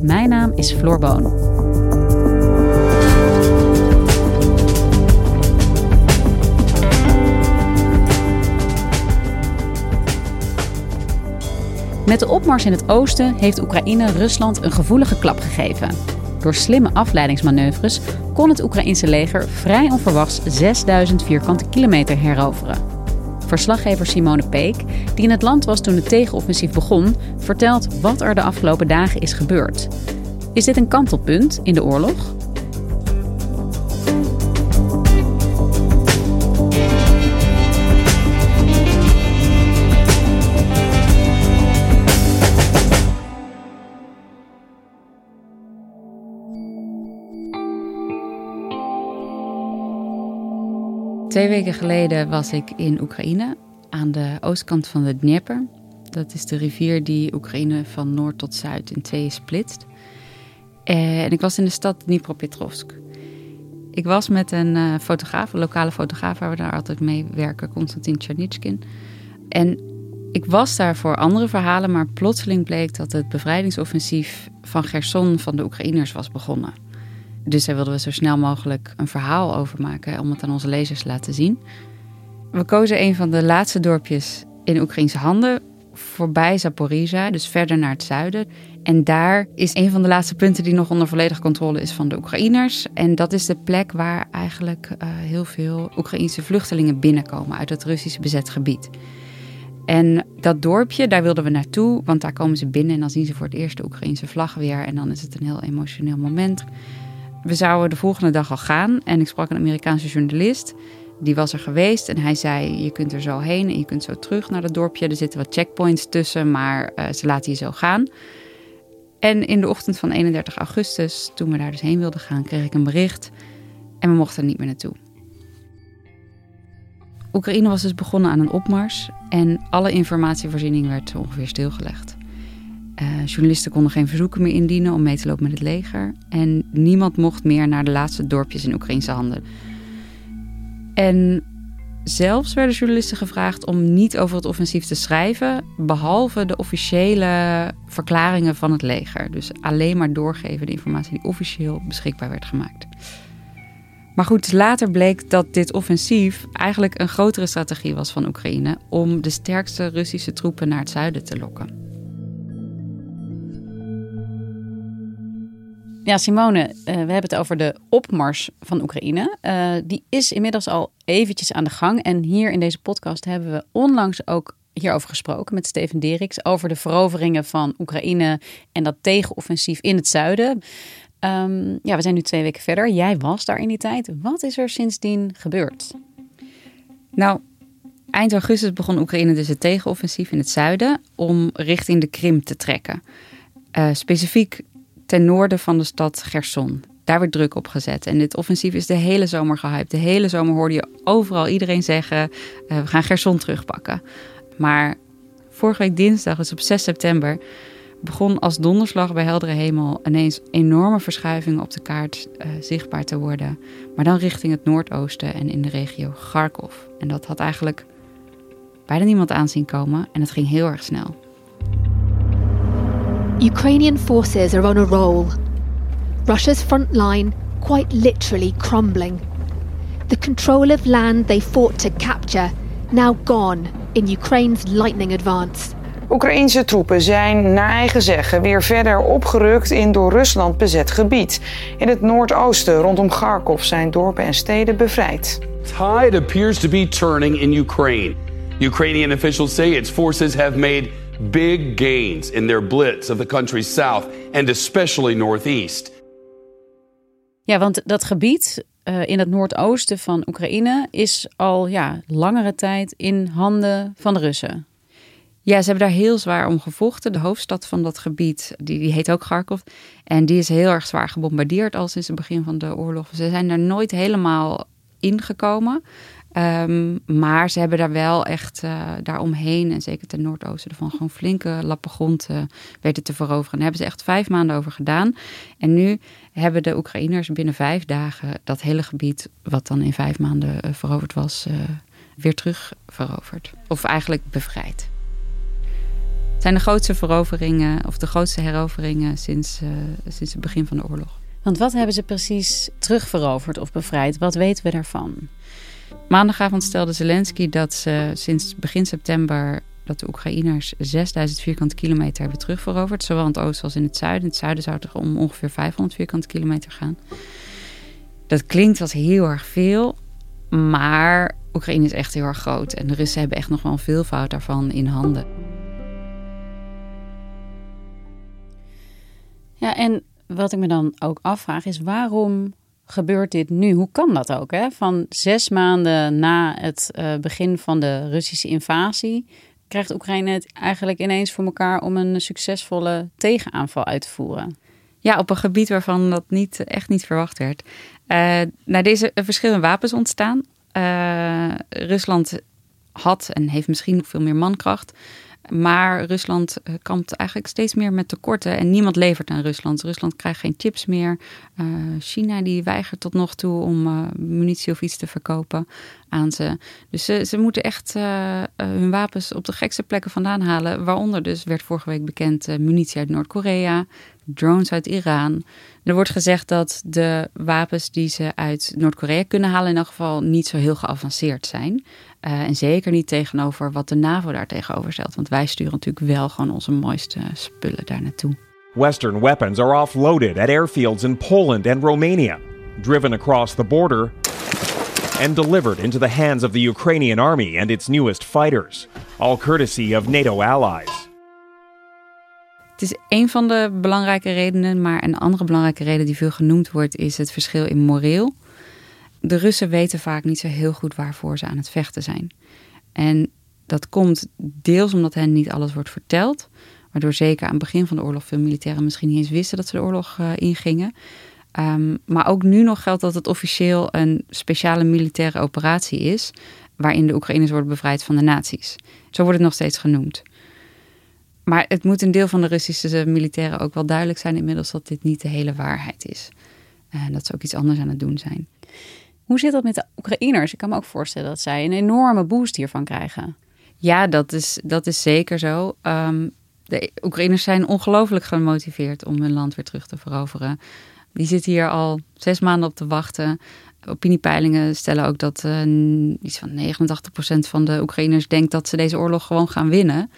Mijn naam is Floor Boon. Met de opmars in het oosten heeft Oekraïne Rusland een gevoelige klap gegeven. Door slimme afleidingsmanoeuvres kon het Oekraïnse leger vrij onverwachts 6000 vierkante kilometer heroveren. Verslaggever Simone Peek, die in het land was toen het tegenoffensief begon, vertelt wat er de afgelopen dagen is gebeurd. Is dit een kantelpunt in de oorlog? Twee weken geleden was ik in Oekraïne, aan de oostkant van de Dnieper. Dat is de rivier die Oekraïne van noord tot zuid in tweeën splitst. En ik was in de stad Dnipropetrovsk. Ik was met een uh, fotograaf, een lokale fotograaf waar we daar altijd mee werken, Konstantin Tchernitschkin. En ik was daar voor andere verhalen, maar plotseling bleek dat het bevrijdingsoffensief van Gerson van de Oekraïners was begonnen. Dus daar wilden we zo snel mogelijk een verhaal over maken om het aan onze lezers te laten zien. We kozen een van de laatste dorpjes in Oekraïnse handen, voorbij Zaporizhia, dus verder naar het zuiden. En daar is een van de laatste punten die nog onder volledige controle is van de Oekraïners. En dat is de plek waar eigenlijk uh, heel veel Oekraïnse vluchtelingen binnenkomen uit het Russische bezet gebied. En dat dorpje, daar wilden we naartoe, want daar komen ze binnen en dan zien ze voor het eerst de Oekraïnse vlag weer. En dan is het een heel emotioneel moment. We zouden de volgende dag al gaan en ik sprak een Amerikaanse journalist. Die was er geweest en hij zei: Je kunt er zo heen en je kunt zo terug naar het dorpje. Er zitten wat checkpoints tussen, maar uh, ze laten je zo gaan. En in de ochtend van 31 augustus, toen we daar dus heen wilden gaan, kreeg ik een bericht en we mochten er niet meer naartoe. Oekraïne was dus begonnen aan een opmars en alle informatievoorziening werd ongeveer stilgelegd. Uh, journalisten konden geen verzoeken meer indienen om mee te lopen met het leger. En niemand mocht meer naar de laatste dorpjes in Oekraïnse handen. En zelfs werden journalisten gevraagd om niet over het offensief te schrijven, behalve de officiële verklaringen van het leger. Dus alleen maar doorgeven de informatie die officieel beschikbaar werd gemaakt. Maar goed, later bleek dat dit offensief eigenlijk een grotere strategie was van Oekraïne om de sterkste Russische troepen naar het zuiden te lokken. Ja, Simone, uh, we hebben het over de opmars van Oekraïne. Uh, die is inmiddels al eventjes aan de gang. En hier in deze podcast hebben we onlangs ook hierover gesproken met Steven Deriks over de veroveringen van Oekraïne en dat tegenoffensief in het zuiden. Um, ja, we zijn nu twee weken verder. Jij was daar in die tijd. Wat is er sindsdien gebeurd? Nou, eind augustus begon Oekraïne dus het tegenoffensief in het zuiden om richting de Krim te trekken. Uh, specifiek ten noorden van de stad Gerson. Daar werd druk op gezet. En dit offensief is de hele zomer gehyped. De hele zomer hoorde je overal iedereen zeggen: uh, we gaan Gerson terugpakken. Maar vorige week dinsdag, dus op 6 september, begon als donderslag bij heldere hemel ineens enorme verschuivingen op de kaart uh, zichtbaar te worden. Maar dan richting het noordoosten en in de regio Kharkov. En dat had eigenlijk bijna niemand aanzien komen en het ging heel erg snel. Ukrainian forces are on a roll. Russia's front line quite literally crumbling. The control of land they fought to capture now gone in Ukraine's lightning advance. Oekraïense troepen zijn naar eigen zeggen weer verder opgerukt in door Rusland bezet gebied. In het noordoosten rondom Kharkov zijn dorpen en steden bevrijd. Tide appears to be turning in Ukraine. Ukrainian officials say its forces have made big gains in their blitz of the country's south and especially northeast. Ja, want dat gebied uh, in het noordoosten van Oekraïne is al ja, langere tijd in handen van de Russen. Ja, ze hebben daar heel zwaar om gevochten. De hoofdstad van dat gebied, die, die heet ook Kharkov. En die is heel erg zwaar gebombardeerd al sinds het begin van de oorlog. Ze zijn er nooit helemaal ingekomen. Ehm, maar ze hebben daar wel echt uh, daaromheen, en zeker ten noordoosten ervan, gewoon flinke lappen grond uh, weten te veroveren. Daar hebben ze echt vijf maanden over gedaan. En nu hebben de Oekraïners binnen vijf dagen dat hele gebied, wat dan in vijf maanden uh, veroverd was, weer terug veroverd. Of eigenlijk bevrijd. Het zijn de grootste veroveringen, of de grootste heroveringen sinds, sinds het begin van de oorlog. Want wat hebben ze precies terugveroverd of bevrijd? Wat weten we daarvan? Maandagavond stelde Zelensky dat ze sinds begin september dat de Oekraïners 6000 vierkante kilometer hebben terugveroverd. Zowel in het oosten als in het zuiden. In het zuiden zou het om ongeveer 500 vierkante kilometer gaan. Dat klinkt als heel erg veel. Maar Oekraïne is echt heel erg groot. En de Russen hebben echt nog wel een veelvoud daarvan in handen. Ja, en wat ik me dan ook afvraag is waarom gebeurt dit nu? Hoe kan dat ook? Hè? Van zes maanden na het uh, begin van de Russische invasie krijgt Oekraïne het eigenlijk ineens voor elkaar om een succesvolle tegenaanval uit te voeren. Ja, op een gebied waarvan dat niet, echt niet verwacht werd. Uh, nou, deze verschillende wapens ontstaan. Uh, Rusland had en heeft misschien nog veel meer mankracht. Maar Rusland eh, kampt eigenlijk steeds meer met tekorten en niemand levert aan Rusland. Rusland krijgt geen chips meer. Uh, China die weigert tot nog toe om uh, munitie of iets te verkopen aan ze. Dus ze, ze moeten echt hun wapens op de gekste plekken vandaan halen. Waaronder dus werd vorige week bekend munitie uit Noord-Korea, drones uit Iran. Er wordt gezegd dat de wapens die ze uit Noord-Korea kunnen halen in elk geval niet zo heel geavanceerd zijn. Uh, en zeker niet tegenover wat de NAVO daar tegenover stelt. Want wij sturen natuurlijk wel gewoon onze mooiste spullen daar naartoe. Western weapons are offloaded at airfields in Poland and Romania, driven across the border and delivered into the hands of the Ukrainian army and its newest fighters, all courtesy of NATO allies. Het is een van de belangrijke redenen, maar een andere belangrijke reden die veel genoemd wordt, is het verschil in moreel de Russen weten vaak niet zo heel goed waarvoor ze aan het vechten zijn. En dat komt deels omdat hen niet alles wordt verteld. Waardoor zeker aan het begin van de oorlog veel militairen misschien niet eens wisten dat ze de oorlog uh, ingingen. Um, maar ook nu nog geldt dat het officieel een speciale militaire operatie is. Waarin de Oekraïners worden bevrijd van de nazi's. Zo wordt het nog steeds genoemd. Maar het moet een deel van de Russische militairen ook wel duidelijk zijn inmiddels dat dit niet de hele waarheid is. En dat ze ook iets anders aan het doen zijn. Hoe zit dat met de Oekraïners? Ik kan me ook voorstellen dat zij een enorme boost hiervan krijgen. Ja, dat is, dat is zeker zo. Um, de Oekraïners zijn ongelooflijk gemotiveerd om hun land weer terug te veroveren. Die zitten hier al zes maanden op te wachten. Opiniepeilingen stellen ook dat uh, iets van 89% van de Oekraïners denkt dat ze deze oorlog gewoon gaan winnen.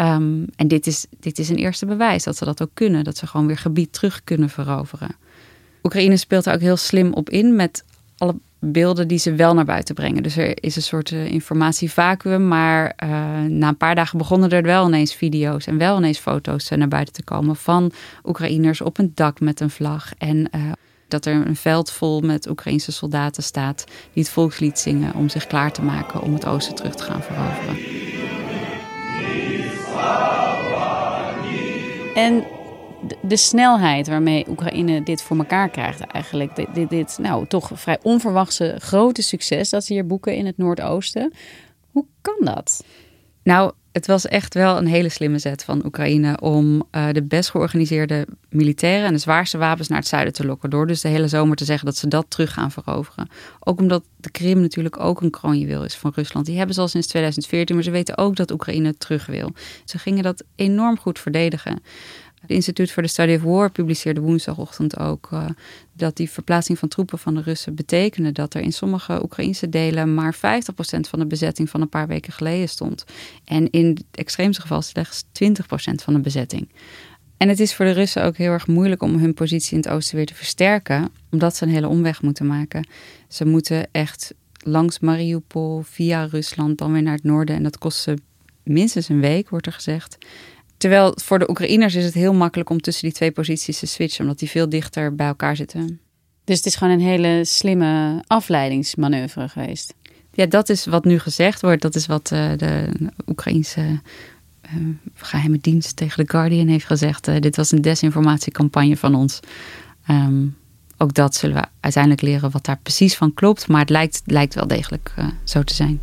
Um, en dit is, dit is een eerste bewijs dat ze dat ook kunnen. Dat ze gewoon weer gebied terug kunnen veroveren. Oekraïne speelt er ook heel slim op in met alle beelden die ze wel naar buiten brengen. Dus er is een soort uh, informatievacuum. Maar uh, na een paar dagen begonnen er wel ineens video's en wel ineens foto's uh, naar buiten te komen van Oekraïners op een dak met een vlag. En dat er een veld vol met Oekraïnse soldaten staat die het volkslied zingen om zich klaar te maken om het oosten terug te gaan veroveren. En de snelheid waarmee Oekraïne dit voor elkaar krijgt eigenlijk. Dit, dit, dit nou, toch vrij onverwachte grote succes dat ze hier boeken in het Noordoosten. Hoe kan dat? Nou, het was echt wel een hele slimme zet van Oekraïne om uh, de best georganiseerde militairen en de zwaarste wapens naar het zuiden te lokken. Door dus de hele zomer te zeggen dat ze dat terug gaan veroveren. Ook omdat de Krim natuurlijk ook een kroonjuweel is van Rusland. Die hebben ze al sinds 2014, maar ze weten ook dat Oekraïne terug wil. Ze gingen dat enorm goed verdedigen. Het Instituut voor de Study of War publiceerde woensdagochtend ook uh, dat die verplaatsing van troepen van de Russen betekende dat er in sommige Oekraïnse delen maar 50% van de bezetting van een paar weken geleden stond. En in het extreemste geval slechts 20% van de bezetting. En het is voor de Russen ook heel erg moeilijk om hun positie in het oosten weer te versterken, omdat ze een hele omweg moeten maken. Ze moeten echt langs Mariupol, via Rusland, dan weer naar het noorden. En dat kost ze minstens een week, wordt er gezegd. Terwijl voor de Oekraïners is het heel makkelijk om tussen die twee posities te switchen, omdat die veel dichter bij elkaar zitten. Dus het is gewoon een hele slimme afleidingsmanoeuvre geweest. Ja, dat is wat nu gezegd wordt. Dat is wat uh, de Oekraïnse geheime dienst tegen The Guardian heeft gezegd: dit was een desinformatiecampagne van ons. Ehm, ook dat zullen we uiteindelijk leren wat daar precies van klopt. Maar het lijkt, lijkt wel degelijk zo te zijn.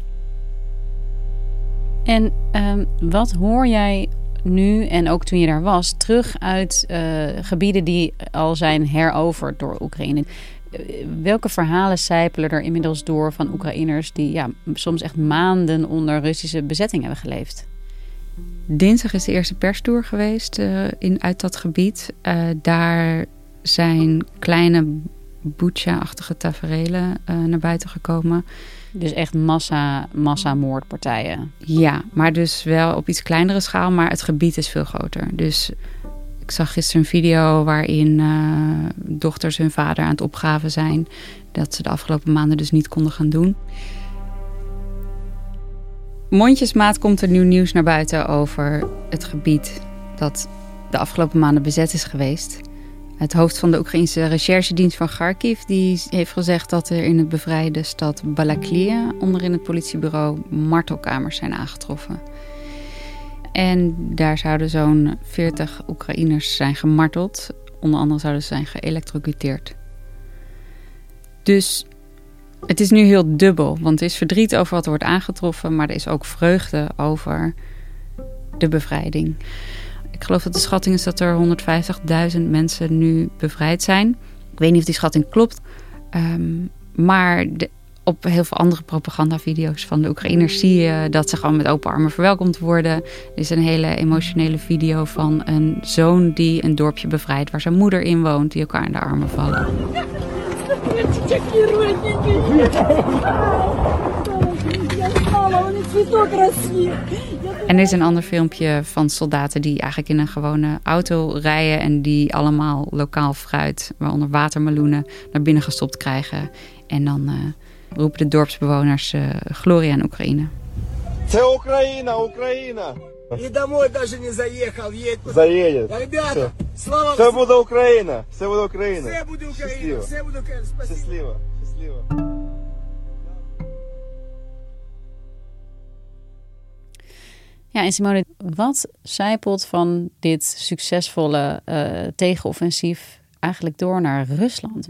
En ehm, wat hoor jij nu en ook toen je daar was, terug uit uh, gebieden die al zijn heroverd door Oekraïne? Eh, welke verhalen zijpelen er inmiddels door van Oekraïners die ja, soms echt maanden onder Russische bezetting hebben geleefd? Dinsdag is de eerste perstour geweest uh, in, uit dat gebied. Daar zijn kleine Bucha-achtige taferelen naar buiten gekomen. Dus echt massa, massamoordpartijen. Ja, maar dus wel op iets kleinere schaal, maar het gebied is veel groter. Dus ik zag gisteren een video waarin uh, dochters hun vader aan het opgaven zijn. Dat ze de afgelopen maanden dus niet konden gaan doen. Mondjesmaat komt er nieuw nieuws naar buiten over het gebied dat de afgelopen maanden bezet is geweest. Het hoofd van de Oekraïnse recherchedienst van Kharkiv die heeft gezegd dat er in het bevrijde stad Balaklia onderin het politiebureau martelkamers zijn aangetroffen. En daar zouden zo'n 40 Oekraïners zijn gemarteld. Onder andere zouden ze zijn geëlectrocuteerd. Dus het is nu heel dubbel, want er is verdriet over wat er wordt aangetroffen, maar er is ook vreugde over de bevrijding. Ik geloof dat de schatting is dat er 150.000 mensen nu bevrijd zijn. Ik weet niet of die schatting klopt. Ehm, maar de, op heel veel andere propagandavideo's van de Oekraïners zie je dat ze gewoon met open armen verwelkomd worden. Er is een hele emotionele video van een zoon die een dorpje bevrijdt waar zijn moeder in woont, die elkaar in de armen vallen. En er is een ander filmpje van soldaten die eigenlijk in een gewone auto rijden en die allemaal lokaal fruit, waaronder watermeloenen, naar binnen gestopt krijgen. En dan uh, roepen de dorpsbewoners uh, glorie aan Oekraïne. Це Україна, Україна. И домой даже не заехал, едь. Заедет. Ребята, слава Все буде Україна, все буде Україна. Все буде Україна, Щасливо. все буде Україна. Спасибо. Щасливо, щасливо. Ja, en Simone, wat zijpelt van dit succesvolle uh, tegenoffensief eigenlijk door naar Rusland?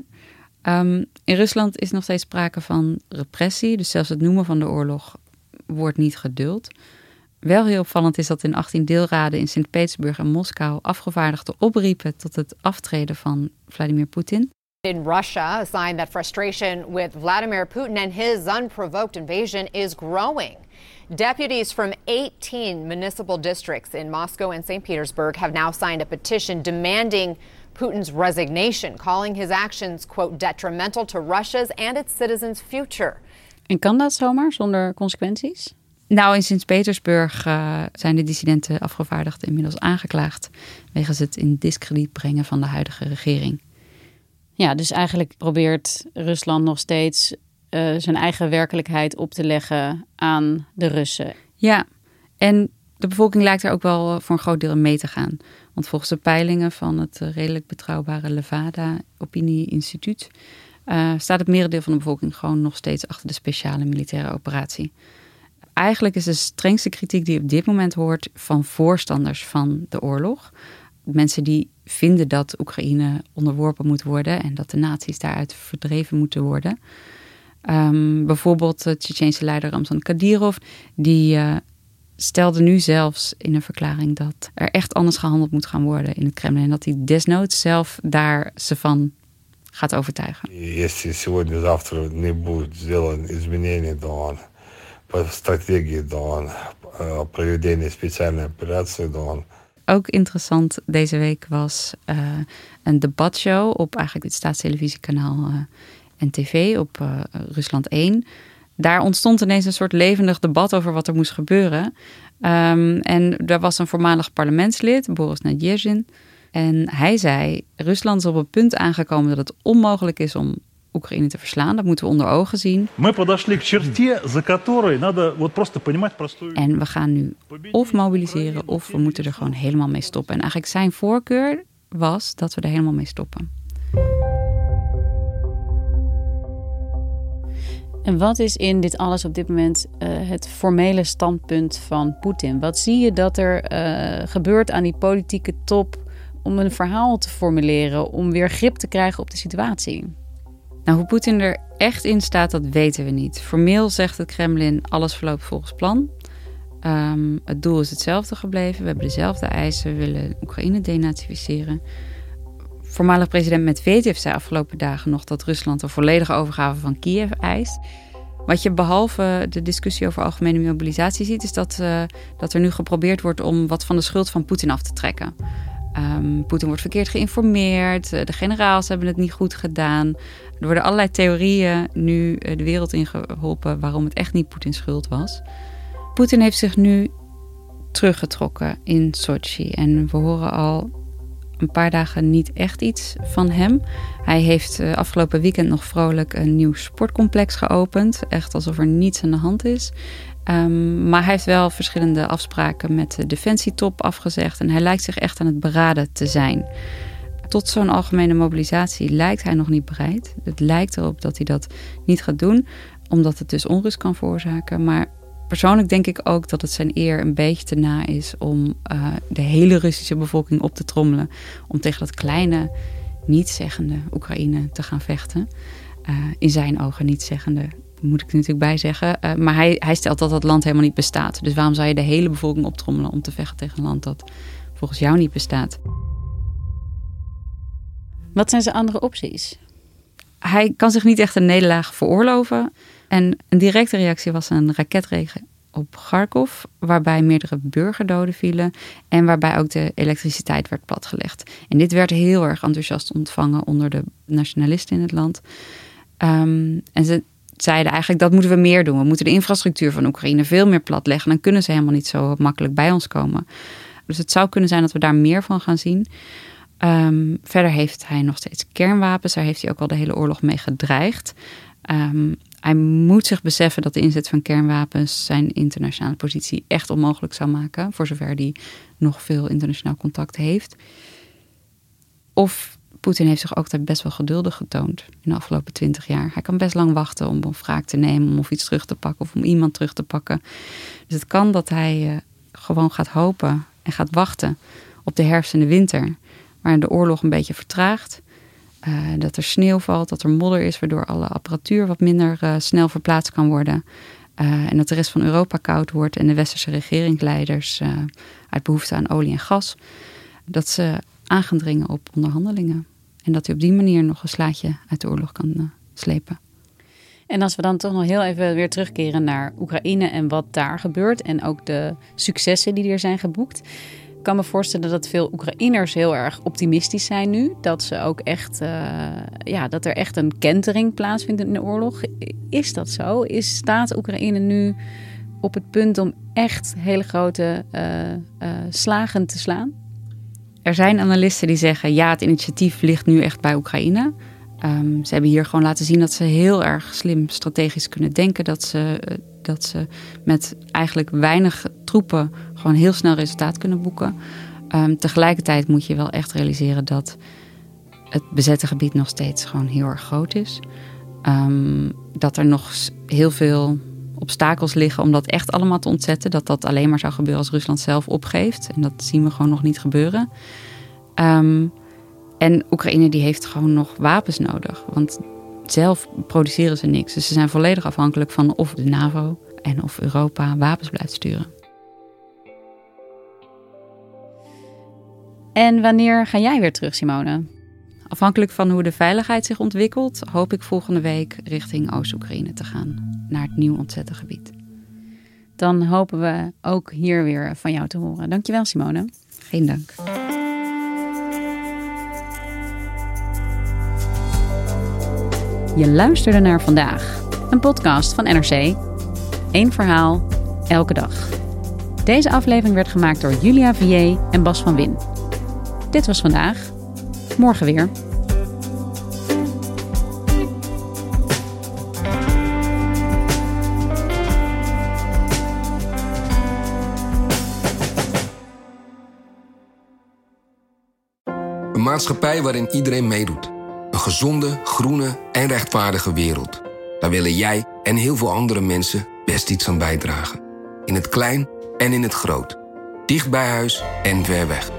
Um, in Rusland is nog steeds sprake van repressie. Dus zelfs het noemen van de oorlog wordt niet geduld. Wel heel opvallend is dat in 18 deelraden in Sint-Petersburg en Moskou afgevaardigden opriepen tot het aftreden van Vladimir Poetin. In Russia, a sign that frustration with Vladimir Putin and his unprovoked invasion is growing. Deputies from 18 municipal districts in Moscow and St. Petersburg have now signed a petition demanding Putin's resignation, calling his actions, quote, detrimental to Russia's and its citizens' future. En kan dat zomaar zonder consequenties? Nou, in Sint-Petersburg uh, zijn de dissidenten afgevaardigden inmiddels aangeklaagd wegens het in discrediet brengen van de huidige regering. Ja, dus eigenlijk probeert Rusland nog steeds uh, zijn eigen werkelijkheid op te leggen aan de Russen. Ja, en de bevolking lijkt er ook wel voor een groot deel mee te gaan. Want volgens de peilingen van het eh, redelijk betrouwbare Levada Opinie Instituut staat het merendeel van de bevolking gewoon nog steeds achter de speciale militaire operatie. Eigenlijk is de strengste kritiek die je op dit moment hoort van voorstanders van de oorlog Mensen die vinden dat Oekraïne onderworpen moet worden en dat de naties daaruit verdreven moeten worden. Um, bijvoorbeeld de Tsjetsjeense leider Ramzan Kadyrov, die uh, stelde nu zelfs in een verklaring dat er echt anders gehandeld moet gaan worden in het Kremlin. En dat hij desnoods zelf daar ze van gaat overtuigen. Если сегодня-завтра не будет сделан изменения, то по стратегии, то проведение специальной операции, то ook interessant deze week was uh, een debatshow op eigenlijk het staatsttelevisiekanaal uh, NTV op uh, Rusland 1. Daar ontstond ineens een soort levendig debat over wat er moest gebeuren. Um, en daar was een voormalig parlementslid, Boris Nadezhin. En hij zei: Rusland is op een punt aangekomen dat het onmogelijk is om Oekraïne te verslaan. Dat moeten we onder ogen zien. En we gaan nu of mobiliseren of we moeten er gewoon helemaal mee stoppen. En eigenlijk zijn voorkeur was dat we er helemaal mee stoppen. En wat is in dit alles op dit moment uh, het formele standpunt van Poetin? Wat zie je dat er uh, gebeurt aan die politieke top om een verhaal te formuleren, om weer grip te krijgen op de situatie? Nou, hoe Poetin er echt in staat, dat weten we niet. Formeel zegt het Kremlin alles verloopt volgens plan. Um, het doel is hetzelfde gebleven. We hebben dezelfde eisen. We willen Oekraïne denazificeren. Voormalig president Medvedev zei afgelopen dagen nog dat Rusland een volledige overgave van Kiev eist. Wat je behalve de discussie over algemene mobilisatie ziet, is dat, uh, dat er nu geprobeerd wordt om wat van de schuld van Poetin af te trekken. Um, Poetin wordt verkeerd geïnformeerd, de generaals hebben het niet goed gedaan. Er worden allerlei theorieën nu uh, de wereld ingeholpen waarom het echt niet Poetins schuld was. Poetin heeft zich nu teruggetrokken in Sochi en we horen al een paar dagen niet echt iets van hem. Hij heeft uh, afgelopen weekend nog vrolijk een nieuw sportcomplex geopend. Echt alsof er niets aan de hand is. Um, maar hij heeft wel verschillende afspraken met de defensietop afgezegd. En hij lijkt zich echt aan het beraden te zijn. Tot zo'n algemene mobilisatie lijkt hij nog niet bereid. Het lijkt erop dat hij dat niet gaat doen, omdat het dus onrust kan veroorzaken. Maar persoonlijk denk ik ook dat het zijn eer een beetje te na is om uh, de hele Russische bevolking op te trommelen. Om tegen dat kleine, nietszeggende Oekraïne te gaan vechten. Uh, in zijn ogen nietszeggende, moet ik er natuurlijk bij zeggen. Uh, maar hij, hij stelt dat dat land helemaal niet bestaat. Dus waarom zou je de hele bevolking optrommelen om te vechten tegen een land dat volgens jou niet bestaat? Wat zijn zijn andere opties? Hij kan zich niet echt een nederlaag veroorloven. En een directe reactie was een raketregen op Kharkov, waarbij meerdere burgerdoden vielen en waarbij ook de elektriciteit werd platgelegd. En dit werd heel erg enthousiast ontvangen onder de nationalisten in het land. Um, en ze zeiden eigenlijk dat moeten we meer doen. We moeten de infrastructuur van Oekraïne veel meer platleggen. Dan kunnen ze helemaal niet zo makkelijk bij ons komen. Dus het zou kunnen zijn dat we daar meer van gaan zien. Um, verder heeft hij nog steeds kernwapens. Daar heeft hij ook al de hele oorlog mee gedreigd. Um, hij moet zich beseffen dat de inzet van kernwapens zijn internationale positie echt onmogelijk zou maken, voor zover hij nog veel internationaal contact heeft. Of Poetin heeft zich ook daar best wel geduldig getoond in de afgelopen twintig jaar. Hij kan best lang wachten om een wraak te nemen, om of iets terug te pakken of om iemand terug te pakken. Dus het kan dat hij uh, gewoon gaat hopen en gaat wachten op de herfst en de winter, waar de oorlog een beetje vertraagt. Uh, dat er sneeuw valt, dat er modder is, waardoor alle apparatuur wat minder uh, snel verplaatst kan worden. En dat de rest van Europa koud wordt en de westerse regeringsleiders uit behoefte aan olie en gas, dat ze aan gaan dringen op onderhandelingen. En dat hij op die manier nog een slaatje uit de oorlog kan slepen. En als we dan toch nog heel even weer terugkeren naar Oekraïne en wat daar gebeurt en ook de successen die er zijn geboekt. Ik kan me voorstellen dat veel Oekraïners heel erg optimistisch zijn nu. Dat, ze ook echt, uh, ja, dat er echt een kentering plaatsvindt in de oorlog. Is dat zo? Is, staat Oekraïne nu op het punt om echt hele grote uh, slagen te slaan? Er zijn analisten die zeggen ja, het initiatief ligt nu echt bij Oekraïne. Um, ze hebben hier gewoon laten zien dat ze heel erg slim strategisch kunnen denken. Dat ze, dat ze met eigenlijk weinig troepen gewoon heel snel resultaat kunnen boeken. Um, tegelijkertijd moet je wel echt realiseren dat het bezette gebied nog steeds gewoon heel erg groot is. Um, dat er nog heel veel obstakels liggen om dat echt allemaal te ontzetten. Dat dat alleen maar zou gebeuren als Rusland zelf opgeeft. En dat zien we gewoon nog niet gebeuren. Um, en Oekraïne die heeft gewoon nog wapens nodig. Want zelf produceren ze niks. Dus ze zijn volledig afhankelijk van of de NAVO en of Europa wapens blijft sturen. En wanneer ga jij weer terug, Simone? Afhankelijk van hoe de veiligheid zich ontwikkelt, hoop ik volgende week richting Oost-Oekraïne te gaan, naar het nieuw ontzette gebied. Dan hopen we ook hier weer van jou te horen. Dankjewel, Simone. Geen dank. Je luisterde naar vandaag, een podcast van NRC. Eén verhaal, elke dag. Deze aflevering werd gemaakt door Julia Vier en Bas van Win. Dit was vandaag. Morgen weer. Een maatschappij waarin iedereen meedoet. Een gezonde, groene en rechtvaardige wereld. Daar willen jij en heel veel andere mensen best iets aan bijdragen. In het klein en in het groot. Dicht bij huis en ver weg.